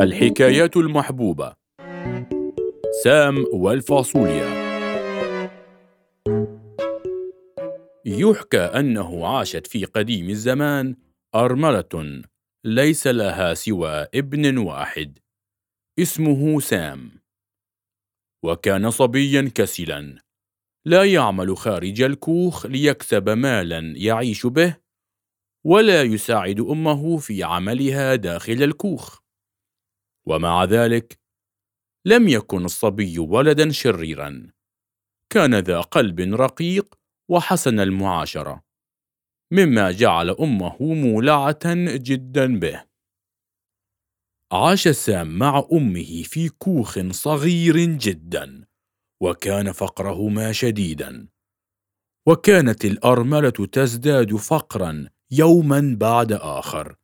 الحكايات المحبوبة. سام والفاصوليا. يحكى أنه عاشت في قديم الزمان أرملة ليس لها سوى ابن واحد اسمه سام. وكان صبيا كسلا لا يعمل خارج الكوخ ليكسب مالا يعيش به ولا يساعد أمه في عملها داخل الكوخ. ومع ذلك لم يكن الصبي ولدا شريرا. كان ذا قلب رقيق وحسن المعاشرة مما جعل أمه مولعة جدا به. عاش سام مع أمه في كوخ صغير جدا وكان فقرهما شديدا. وكانت الأرملة تزداد فقرا يوما بعد آخر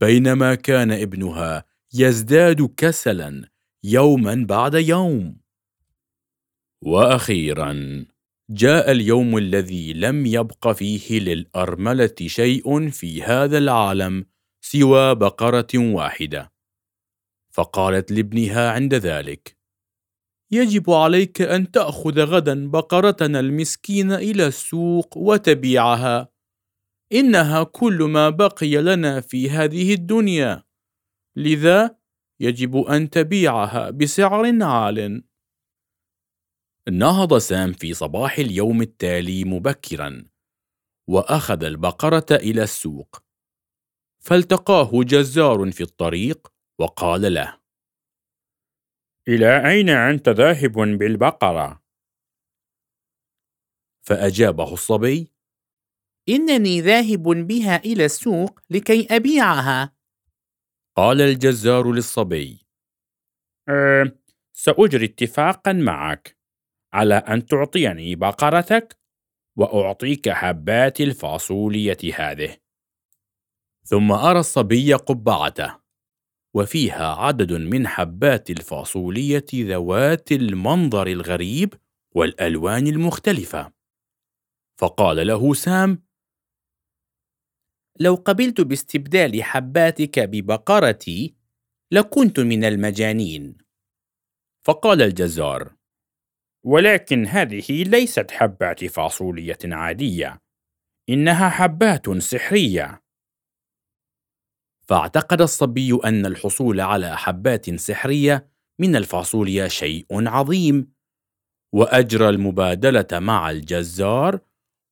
بينما كان ابنها يزداد كسلا يوما بعد يوم. وأخيرا جاء اليوم الذي لم يبق فيه للأرملة شيء في هذا العالم سوى بقرة واحدة. فقالت لابنها عند ذلك يجب عليك أن تأخذ غدا بقرتنا المسكينه إلى السوق وتبيعها. إنها كل ما بقي لنا في هذه الدنيا. لذا يجب أن تبيعها بسعر عال. نهض سام في صباح اليوم التالي مبكرا وأخذ البقرة إلى السوق. فالتقاه جزار في الطريق وقال له إلى أين أنت ذاهب بالبقرة؟ فأجابه الصبي إنني ذاهب بها إلى السوق لكي أبيعها. قال الجزار للصبي. أه سأجري اتفاقا معك على أن تعطيني بقرتك وأعطيك حبات الفاصولية هذه. ثم أرى الصبي قبعته وفيها عدد من حبات الفاصولية ذوات المنظر الغريب والألوان المختلفة. فقال له سام لو قبلت باستبدال حباتك ببقرتي لكنت من المجانين. فقال الجزار ولكن هذه ليست حبات فاصولية عادية إنها حبات سحرية. فاعتقد الصبي أن الحصول على حبات سحرية من الفاصوليا شيء عظيم وأجرى المبادلة مع الجزار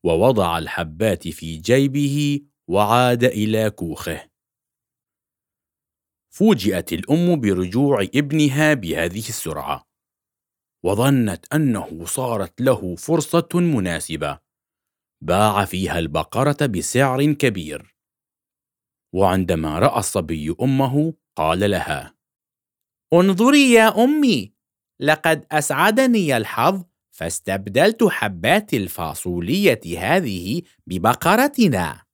ووضع الحبات في جيبه وعاد إلى كوخه. فوجئت الأم برجوع ابنها بهذه السرعة وظنت أنه صارت له فرصة مناسبة. باع فيها البقرة بسعر كبير. وعندما رأى الصبي أمه قال لها انظري يا أمي لقد أسعدني الحظ فاستبدلت حبات الفاصولية هذه ببقرتنا.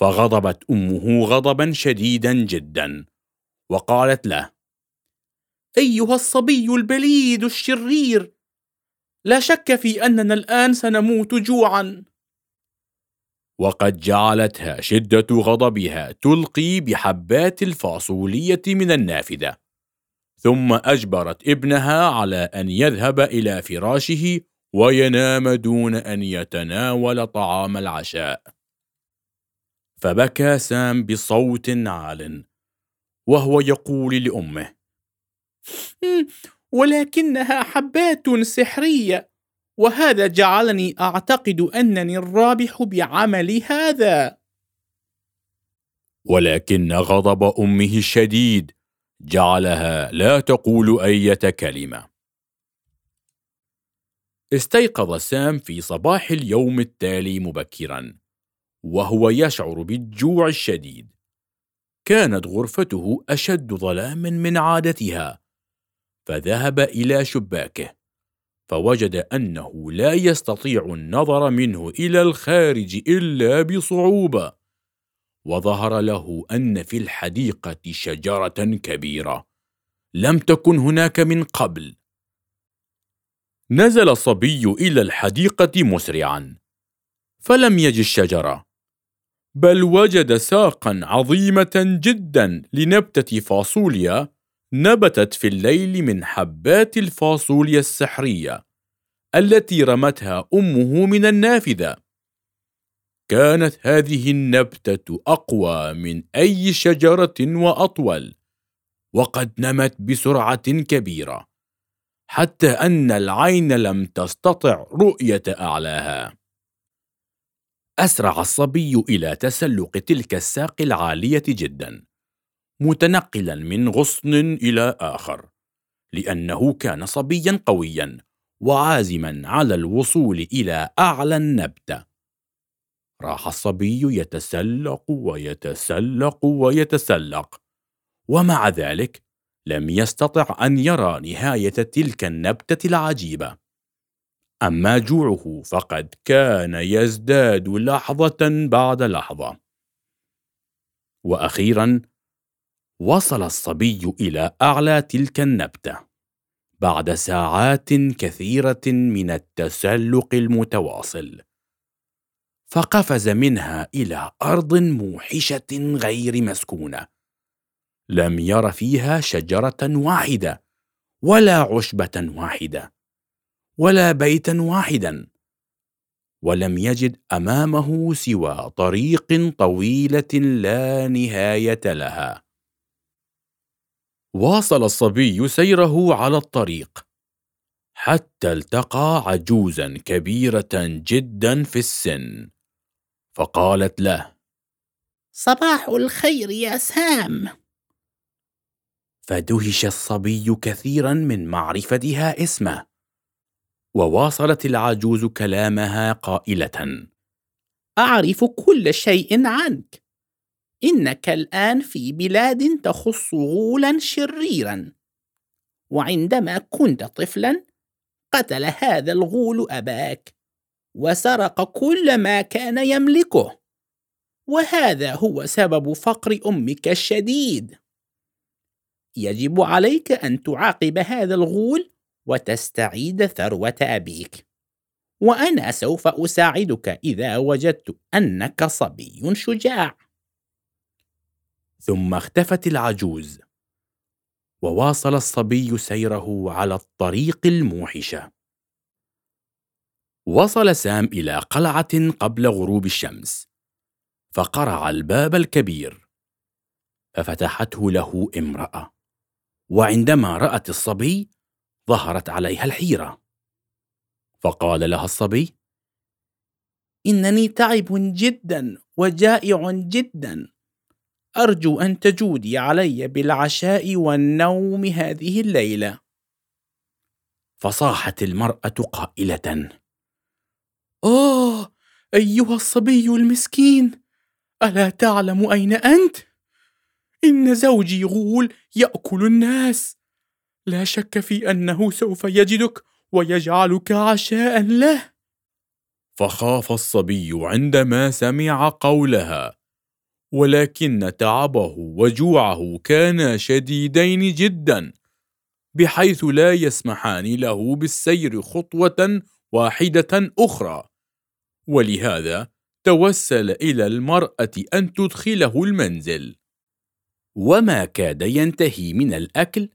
فغضبت أمه غضبا شديدا جدا وقالت له أيها الصبي البليد الشرير لا شك في أننا الآن سنموت جوعا. وقد جعلتها شدة غضبها تلقي بحبات الفاصولية من النافذة ثم أجبرت ابنها على أن يذهب إلى فراشه وينام دون أن يتناول طعام العشاء. فبكى سام بصوت عال وهو يقول لأمه ولكنها حبات سحرية وهذا جعلني أعتقد أنني الرابح بعمل هذا. ولكن غضب أمه الشديد جعلها لا تقول إيه كلمة. استيقظ سام في صباح اليوم التالي مبكرا. وهو يشعر بالجوع الشديد. كانت غرفته أشد ظلاما من عادتها. فذهب إلى شباكه فوجد أنه لا يستطيع النظر منه إلى الخارج إلا بصعوبة وظهر له أن في الحديقة شجرة كبيرة. لم تكن هناك من قبل. نزل الصبي إلى الحديقة مسرعا فلم يجد الشجرة. بل وجد ساقا عظيمة جدا لنبتة فاصوليا نبتت في الليل من حبات الفاصوليا السحرية التي رمتها أمه من النافذة. كانت هذه النبتة أقوى من أي شجرة وأطول وقد نمت بسرعة كبيرة حتى أن العين لم تستطع رؤية أعلاها. أسرع الصبي إلى تسلق تلك الساق العالية جدا متنقلا من غصن إلى آخر لأنه كان صبيا قويا وعازما على الوصول إلى أعلى النبتة. راح الصبي يتسلق ويتسلق ويتسلق ومع ذلك لم يستطع أن يرى نهاية تلك النبتة العجيبة. أما جوعه فقد كان يزداد لحظة بعد لحظة. وأخيرا وصل الصبي إلى أعلى تلك النبتة بعد ساعات كثيرة من التسلق المتواصل. فقفز منها إلى أرض موحشة غير مسكونة. لم ير فيها شجرة واحدة ولا عشبة واحدة. ولا بيتا واحدا ولم يجد أمامه سوى طريق طويلة لا نهاية لها. واصل الصبي سيره على الطريق حتى التقى عجوزا كبيرة جدا في السن فقالت له صباح الخير يا سام. فدهش الصبي كثيرا من معرفتها اسمه وواصلت العجوز كلامها قائلة. أعرف كل شيء عنك. إنك الآن في بلاد تخص غولا شريرا. وعندما كنت طفلا قتل هذا الغول أباك. وسرق كل ما كان يملكه. وهذا هو سبب فقر أمك الشديد. يجب عليك أن تعاقب هذا الغول وتستعيد ثروة أبيك. وأنا سوف أساعدك إذا وجدت أنك صبي شجاع. ثم اختفت العجوز. وواصل الصبي سيره على الطريق الموحشة. وصل سام إلى قلعة قبل غروب الشمس. فقرع الباب الكبير. ففتحته له امرأة. وعندما رأت الصبي ظهرت عليها الحيرة. فقال لها الصبي إنني تعب جدا وجائع جدا. أرجو أن تجودي علي بالعشاء والنوم هذه الليلة. فصاحت المرأة قائلة اوه أيها الصبي المسكين ألا تعلم أين أنت؟ إن زوجي غول يأكل الناس. لا شك في أنه سوف يجدك ويجعلك عشاء له. فخاف الصبي عندما سمع قولها ولكن تعبه وجوعه كانا شديدين جدا بحيث لا يسمحان له بالسير خطوة واحدة أخرى. ولهذا توسل إلى المرأة أن تدخله المنزل. وما كاد ينتهي من الأكل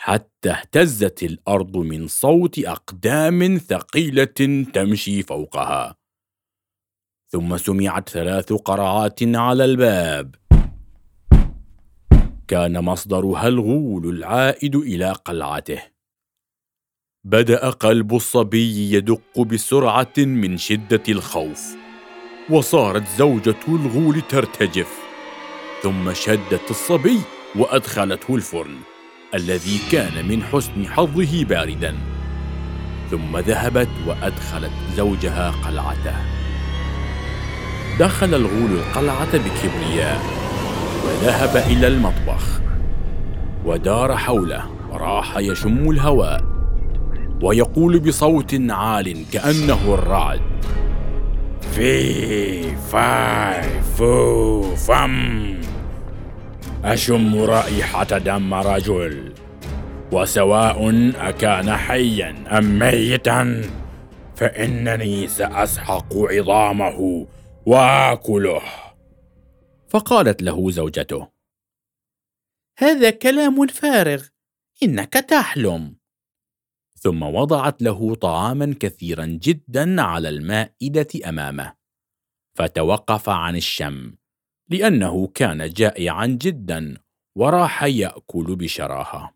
حتى اهتزت الأرض من صوت أقدام ثقيلة تمشي فوقها. ثم سمعت ثلاث قرعات على الباب. كان مصدرها الغول العائد إلى قلعته. بدأ قلب الصبي يدق بسرعة من شدة الخوف وصارت زوجة الغول ترتجف. ثم شدت الصبي وأدخلته الفرن. الذي كان من حسن حظه باردا ثم ذهبت وأدخلت زوجها قلعته. دخل الغول القلعة بكبرياء وذهب إلى المطبخ ودار حوله وراح يشم الهواء ويقول بصوت عال كأنه الرعد في فاي فو فم أشم رائحة دم رجل وسواء أكان حيا أم ميتا فإنني سأسحق عظامه وآكله. فقالت له زوجته هذا كلام فارغ إنك تحلم. ثم وضعت له طعاما كثيرا جدا على المائدة أمامه فتوقف عن الشم. لأنه كان جائعا جدا وراح يأكل بشراهة.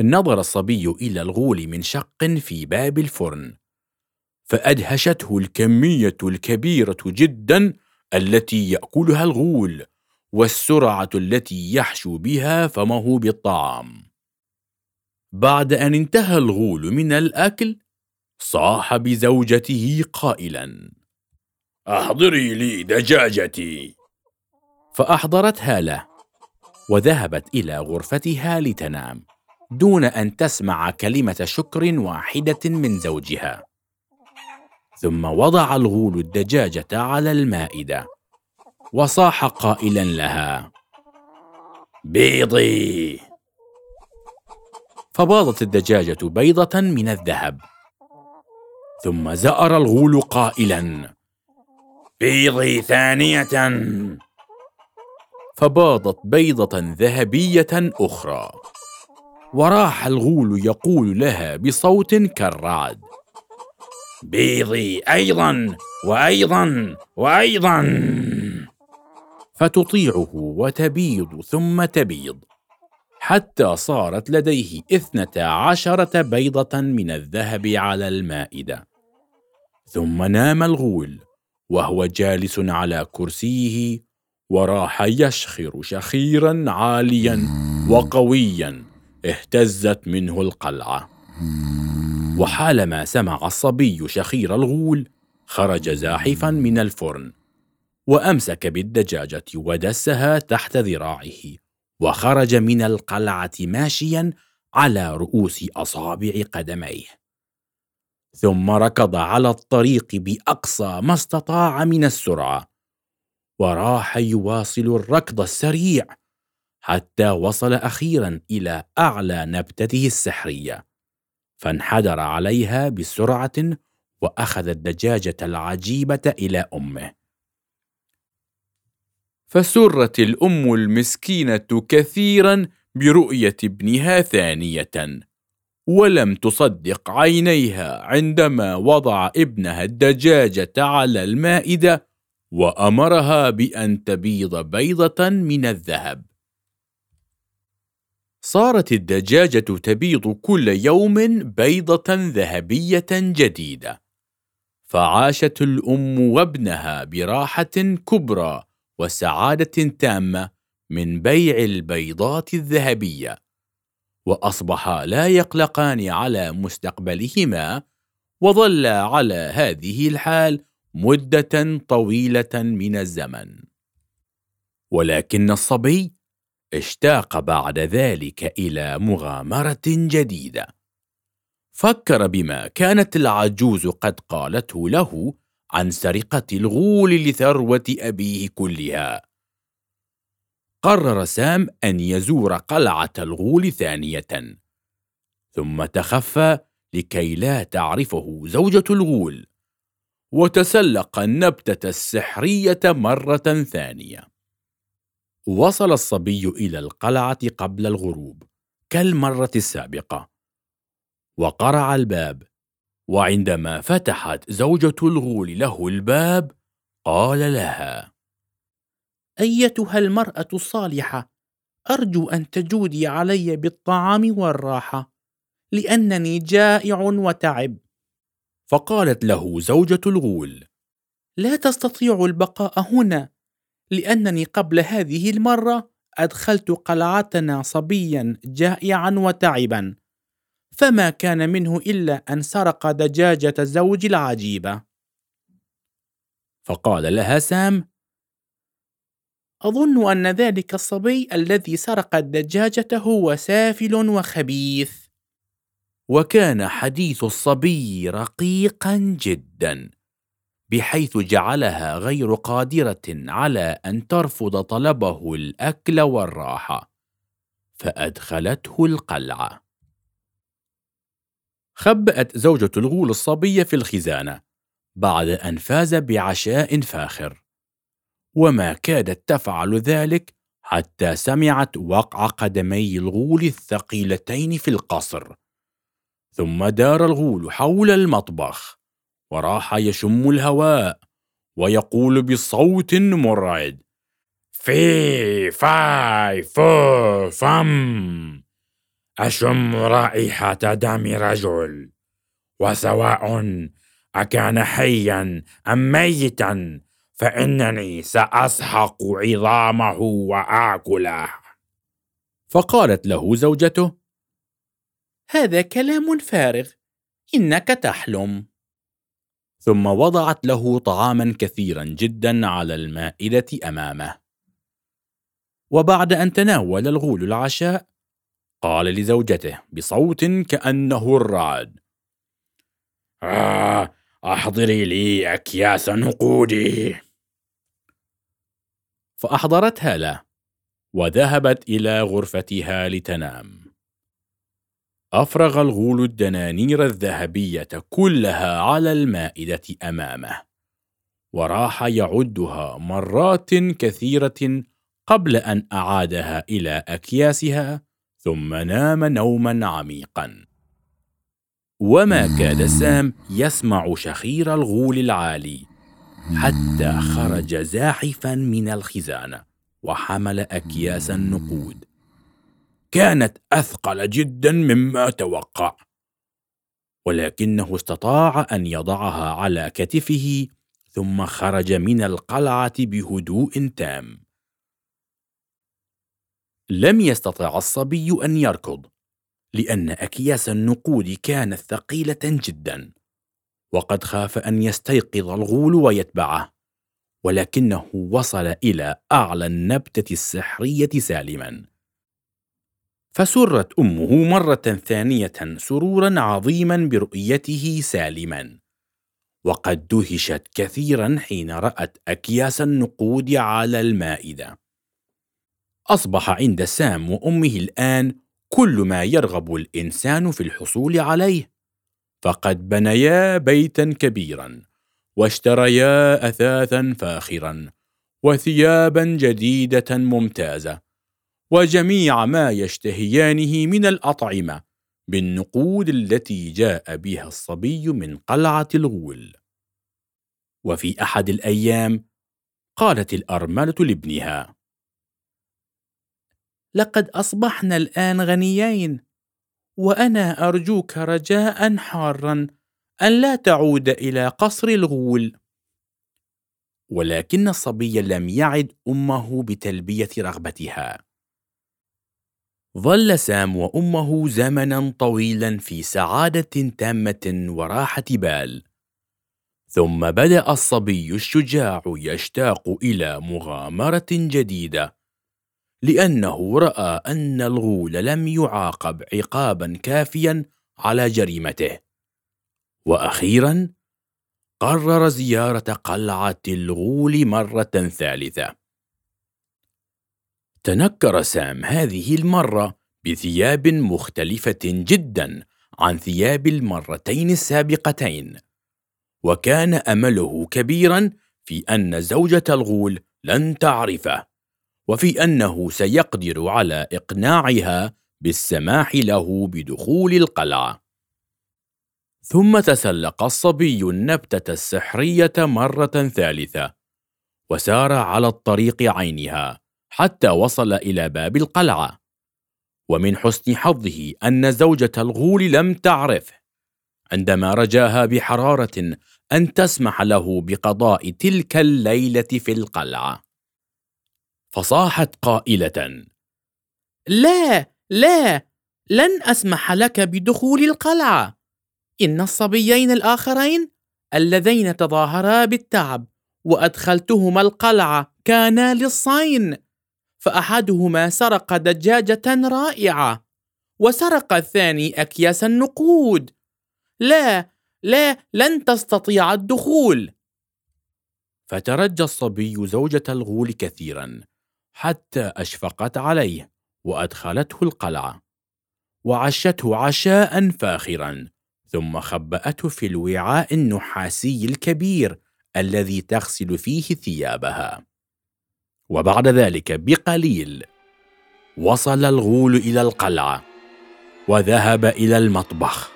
نظر الصبي إلى الغول من شق في باب الفرن فأدهشته الكمية الكبيرة جدا التي يأكلها الغول والسرعة التي يحشو بها فمه بالطعام. بعد أن انتهى الغول من الأكل صاح بزوجته قائلا أحضري لي دجاجتي. فأحضرتها له وذهبت إلى غرفتها لتنام دون أن تسمع كلمة شكر واحدة من زوجها. ثم وضع الغول الدجاجة على المائدة وصاح قائلا لها. بيضي. فباضت الدجاجة بيضة من الذهب ثم زأر الغول قائلا بيضي ثانية. فباضت بيضة ذهبية أخرى. وراح الغول يقول لها بصوت كالرعد بيضي أيضا وأيضا وأيضا. فتطيعه وتبيض ثم تبيض. حتى صارت لديه اثنتا عشرة بيضة من الذهب على المائدة. ثم نام الغول. وهو جالس على كرسيه وراح يشخر شخيرا عاليا وقويا اهتزت منه القلعة. وحالما سمع الصبي شخير الغول خرج زاحفا من الفرن وأمسك بالدجاجة ودسها تحت ذراعه وخرج من القلعة ماشيا على رؤوس أصابع قدميه. ثم ركض على الطريق بأقصى ما استطاع من السرعة وراح يواصل الركض السريع حتى وصل أخيرا إلى أعلى نبتته السحرية فانحدر عليها بسرعة وأخذ الدجاجة العجيبة إلى أمه. فسرت الأم المسكينة كثيرا برؤية ابنها ثانية. ولم تصدق عينيها عندما وضع ابنها الدجاجة على المائدة وأمرها بأن تبيض بيضة من الذهب. صارت الدجاجة تبيض كل يوم بيضة ذهبية جديدة. فعاشت الأم وابنها براحة كبرى وسعادة تامة من بيع البيضات الذهبية. واصبحا لا يقلقان على مستقبلهما وظلا على هذه الحال مدة طويلة من الزمن. ولكن الصبي اشتاق بعد ذلك إلى مغامرة جديدة. فكر بما كانت العجوز قد قالته له عن سرقة الغول لثروة أبيه كلها. قرر سام أن يزور قلعة الغول ثانية ثم تخفى لكي لا تعرفه زوجة الغول وتسلق النبتة السحرية مرة ثانية. وصل الصبي إلى القلعة قبل الغروب كالمرة السابقة وقرع الباب وعندما فتحت زوجة الغول له الباب قال لها أيتها المرأة الصالحة أرجو أن تجودي علي بالطعام والراحة لأنني جائع وتعب. فقالت له زوجة الغول لا تستطيع البقاء هنا لأنني قبل هذه المرة أدخلت قلعتنا صبيا جائعا وتعبا فما كان منه إلا أن سرق دجاجة زوجي العجيبة. فقال لها سام أظن أن ذلك الصبي الذي سرق الدجاجة هو سافل وخبيث. وكان حديث الصبي رقيقا جدا بحيث جعلها غير قادرة على أن ترفض طلبه الأكل والراحة فأدخلته القلعة. خبأت زوجة الغول الصبي في الخزانة بعد أن فاز بعشاء فاخر. وما كادت تفعل ذلك حتى سمعت وقع قدمي الغول الثقيلتين في القصر. ثم دار الغول حول المطبخ وراح يشم الهواء ويقول بصوت مرعد في فاي فو فم أشم رائحة دم رجل وسواء أكان حيا أم ميتا فإنني سأسحق عظامه وآكله. فقالت له زوجته هذا كلام فارغ إنك تحلم. ثم وضعت له طعاما كثيرا جدا على المائدة أمامه. وبعد أن تناول الغول العشاء قال لزوجته بصوت كأنه الرعد آه أحضري لي أكياس نقودي. فأحضرتها له وذهبت إلى غرفتها لتنام. أفرغ الغول الدنانير الذهبية كلها على المائدة أمامه وراح يعدها مرات كثيرة قبل أن أعادها إلى أكياسها ثم نام نوما عميقا. وما كاد سام يسمع شخير الغول العالي. حتى خرج زاحفا من الخزانة وحمل أكياس النقود. كانت أثقل جدا مما توقع. ولكنه استطاع أن يضعها على كتفه ثم خرج من القلعة بهدوء تام. لم يستطع الصبي أن يركض لأن أكياس النقود كانت ثقيلة جدا. وقد خاف أن يستيقظ الغول ويتبعه ولكنه وصل إلى أعلى النبتة السحرية سالما. فسرت أمه مرة ثانية سرورا عظيما برؤيته سالما وقد دهشت كثيرا حين رأت أكياس النقود على المائدة. أصبح عند سام وأمه الآن كل ما يرغب الإنسان في الحصول عليه. فقد بنيا بيتا كبيرا واشتريا أثاثا فاخرا وثيابا جديدة ممتازة وجميع ما يشتهيانه من الأطعمة بالنقود التي جاء بها الصبي من قلعة الغول. وفي أحد الأيام قالت الأرملة لابنها لقد أصبحنا الآن غنيين وأنا أرجوك رجاء حارا أن لا تعود إلى قصر الغول. ولكن الصبي لم يعد أمه بتلبية رغبتها. ظل سام وأمه زمنا طويلا في سعادة تامة وراحة بال. ثم بدأ الصبي الشجاع يشتاق إلى مغامرة جديدة. لأنه رأى أن الغول لم يعاقب عقابا كافيا على جريمته. وأخيرا قرر زيارة قلعة الغول مرة ثالثة. تنكر سام هذه المرة بثياب مختلفة جدا عن ثياب المرتين السابقتين وكان أمله كبيرا في أن زوجة الغول لن تعرفه. وفي أنه سيقدر على إقناعها بالسماح له بدخول القلعة. ثم تسلق الصبي النبتة السحرية مرة ثالثة وسار على الطريق عينها حتى وصل إلى باب القلعة. ومن حسن حظه أن زوجة الغول لم تعرفه عندما رجاها بحرارة أن تسمح له بقضاء تلك الليلة في القلعة. فصاحت قائلة لا لا لن أسمح لك بدخول القلعة. إن الصبيين الآخرين اللذين تظاهرا بالتعب وأدخلتهما القلعة كانا للصين فأحدهما سرق دجاجة رائعة وسرق الثاني أكياس النقود. لا لا لن تستطيع الدخول. فترجى الصبي زوجة الغول كثيرا حتى أشفقت عليه وأدخلته القلعة. وعشته عشاء فاخرا ثم خبأته في الوعاء النحاسي الكبير الذي تغسل فيه ثيابها. وبعد ذلك بقليل وصل الغول إلى القلعة وذهب إلى المطبخ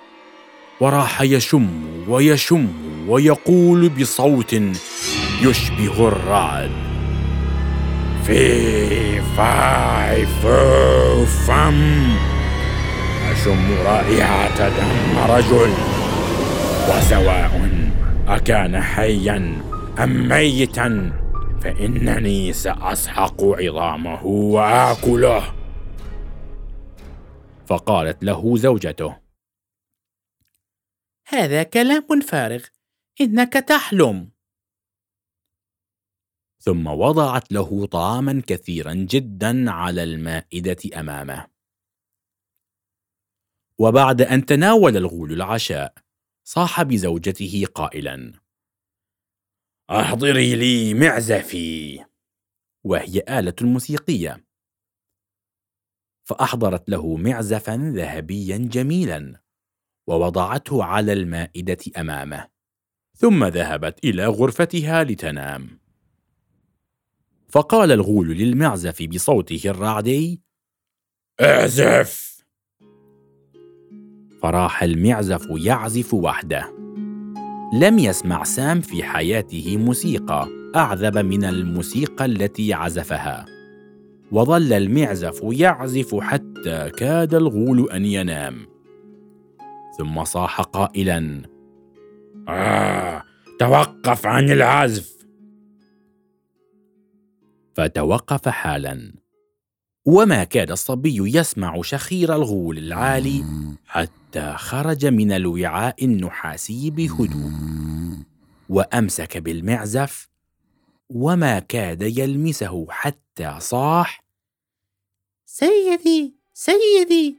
وراح يشم ويشم ويقول بصوت يشبه الرعد. في فاي فو فم أشم رائحة دم رجل. وسواء أكان حيا أم ميتا فإنني سأسحق عظامه وآكله. فقالت له زوجته. هذا كلام فارغ. إنك تحلم. ثم وضعت له طعاما كثيرا جدا على المائدة أمامه. وبعد أن تناول الغول العشاء صاح بزوجته قائلا أحضري لي معزفي. وهي آلة موسيقية. فأحضرت له معزفا ذهبيا جميلا ووضعته على المائدة أمامه ثم ذهبت إلى غرفتها لتنام. فقال الغول للمعزف بصوته الرعدي اعزف! فراح المعزف يعزف وحده. لم يسمع سام في حياته موسيقى أعذب من الموسيقى التي عزفها. وظل المعزف يعزف حتى كاد الغول أن ينام. ثم صاح قائلا آه توقف عن العزف! فتوقف حالا. وما كاد الصبي يسمع شخير الغول العالي حتى خرج من الوعاء النحاسي بهدوء. وأمسك بالمعزف وما كاد يلمسه حتى صاح سيدي سيدي!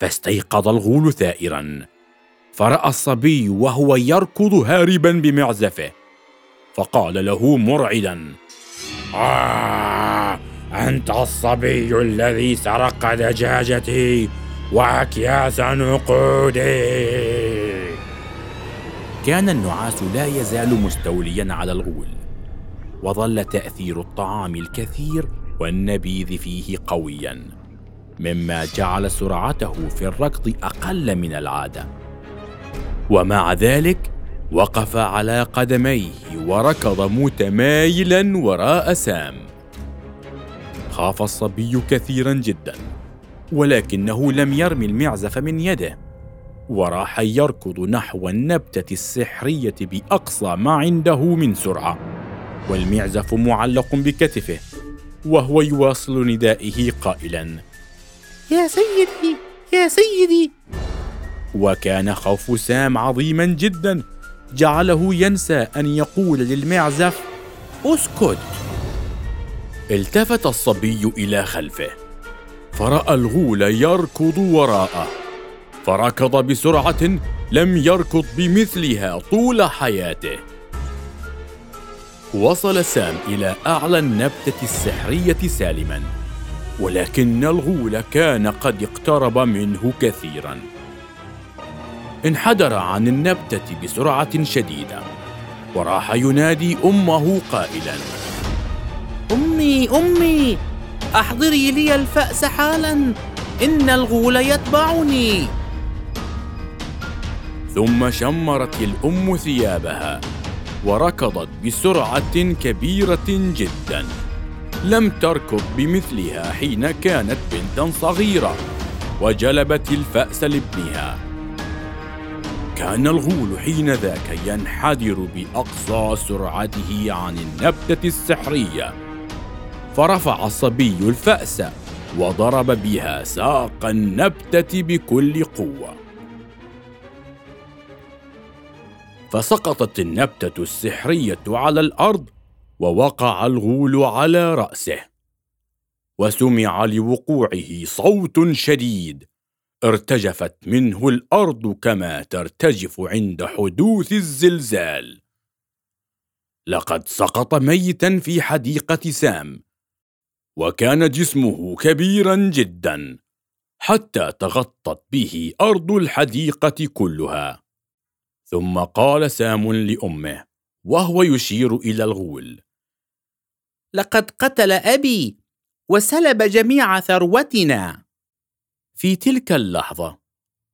فاستيقظ الغول ثائرا. فرأى الصبي وهو يركض هاربا بمعزفه. فقال له مرعدا آه أنت الصبي الذي سرق دجاجتي وأكياس نقودي. كان النعاس لا يزال مستوليا على الغول وظل تأثير الطعام الكثير والنبيذ فيه قويا مما جعل سرعته في الركض أقل من العادة. ومع ذلك وقف على قدميه وركض متمايلا وراء سام. خاف الصبي كثيرا جدا ولكنه لم يرمي المعزف من يده وراح يركض نحو النبتة السحرية بأقصى ما عنده من سرعة والمعزف معلق بكتفه وهو يواصل ندائه قائلا يا سيدي يا سيدي! وكان خوف سام عظيما جدا جعله ينسى أن يقول للمعزف أسكت. التفت الصبي إلى خلفه فرأى الغول يركض وراءه فركض بسرعة لم يركض بمثلها طول حياته. وصل سام إلى أعلى النبتة السحرية سالما ولكن الغول كان قد اقترب منه كثيرا. انحدر عن النبتة بسرعة شديدة وراح ينادي أمه قائلا. أمي أمي أحضري لي الفأس حالا إن الغول يتبعني. ثم شمرت الأم ثيابها وركضت بسرعة كبيرة جدا. لم تركض بمثلها حين كانت بنتا صغيرة وجلبت الفأس لابنها. كان الغول حين ذاك ينحدر بأقصى سرعته عن النبتة السحرية. فرفع الصبي الفأس وضرب بها ساق النبتة بكل قوة. فسقطت النبتة السحرية على الأرض ووقع الغول على رأسه. وسمع لوقوعه صوت شديد ارتجفت منه الأرض كما ترتجف عند حدوث الزلزال. لقد سقط ميتا في حديقة سام وكان جسمه كبيرا جدا حتى تغطت به أرض الحديقة كلها. ثم قال سام لأمه وهو يشير إلى الغول لقد قتل أبي وسلب جميع ثروتنا. في تلك اللحظة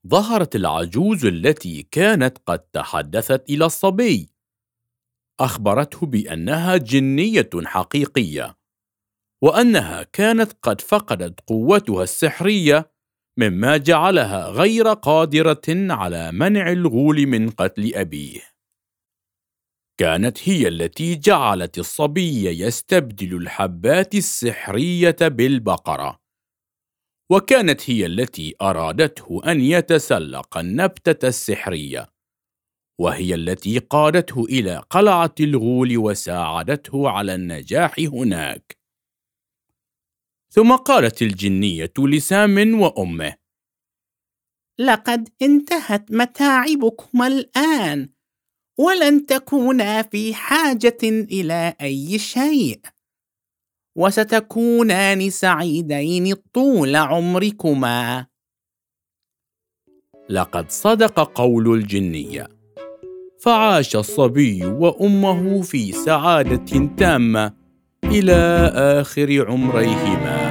ظهرت العجوز التي كانت قد تحدثت إلى الصبي. أخبرته بأنها جنية حقيقية وأنها كانت قد فقدت قوتها السحرية مما جعلها غير قادرة على منع الغول من قتل أبيه. كانت هي التي جعلت الصبي يستبدل الحبات السحرية بالبقرة. وكانت هي التي أرادته أن يتسلق النبتة السحرية وهي التي قادته إلى قلعة الغول وساعدته على النجاح هناك. ثم قالت الجنية لسام وأمه لقد انتهت متاعبكما الآن ولن تكونا في حاجة إلى أي شيء. وستكونان سعيدين طول عمركما. لقد صدق قول الجنية. فعاش الصبي وأمه في سعادة تامة إلى آخر عمريهما.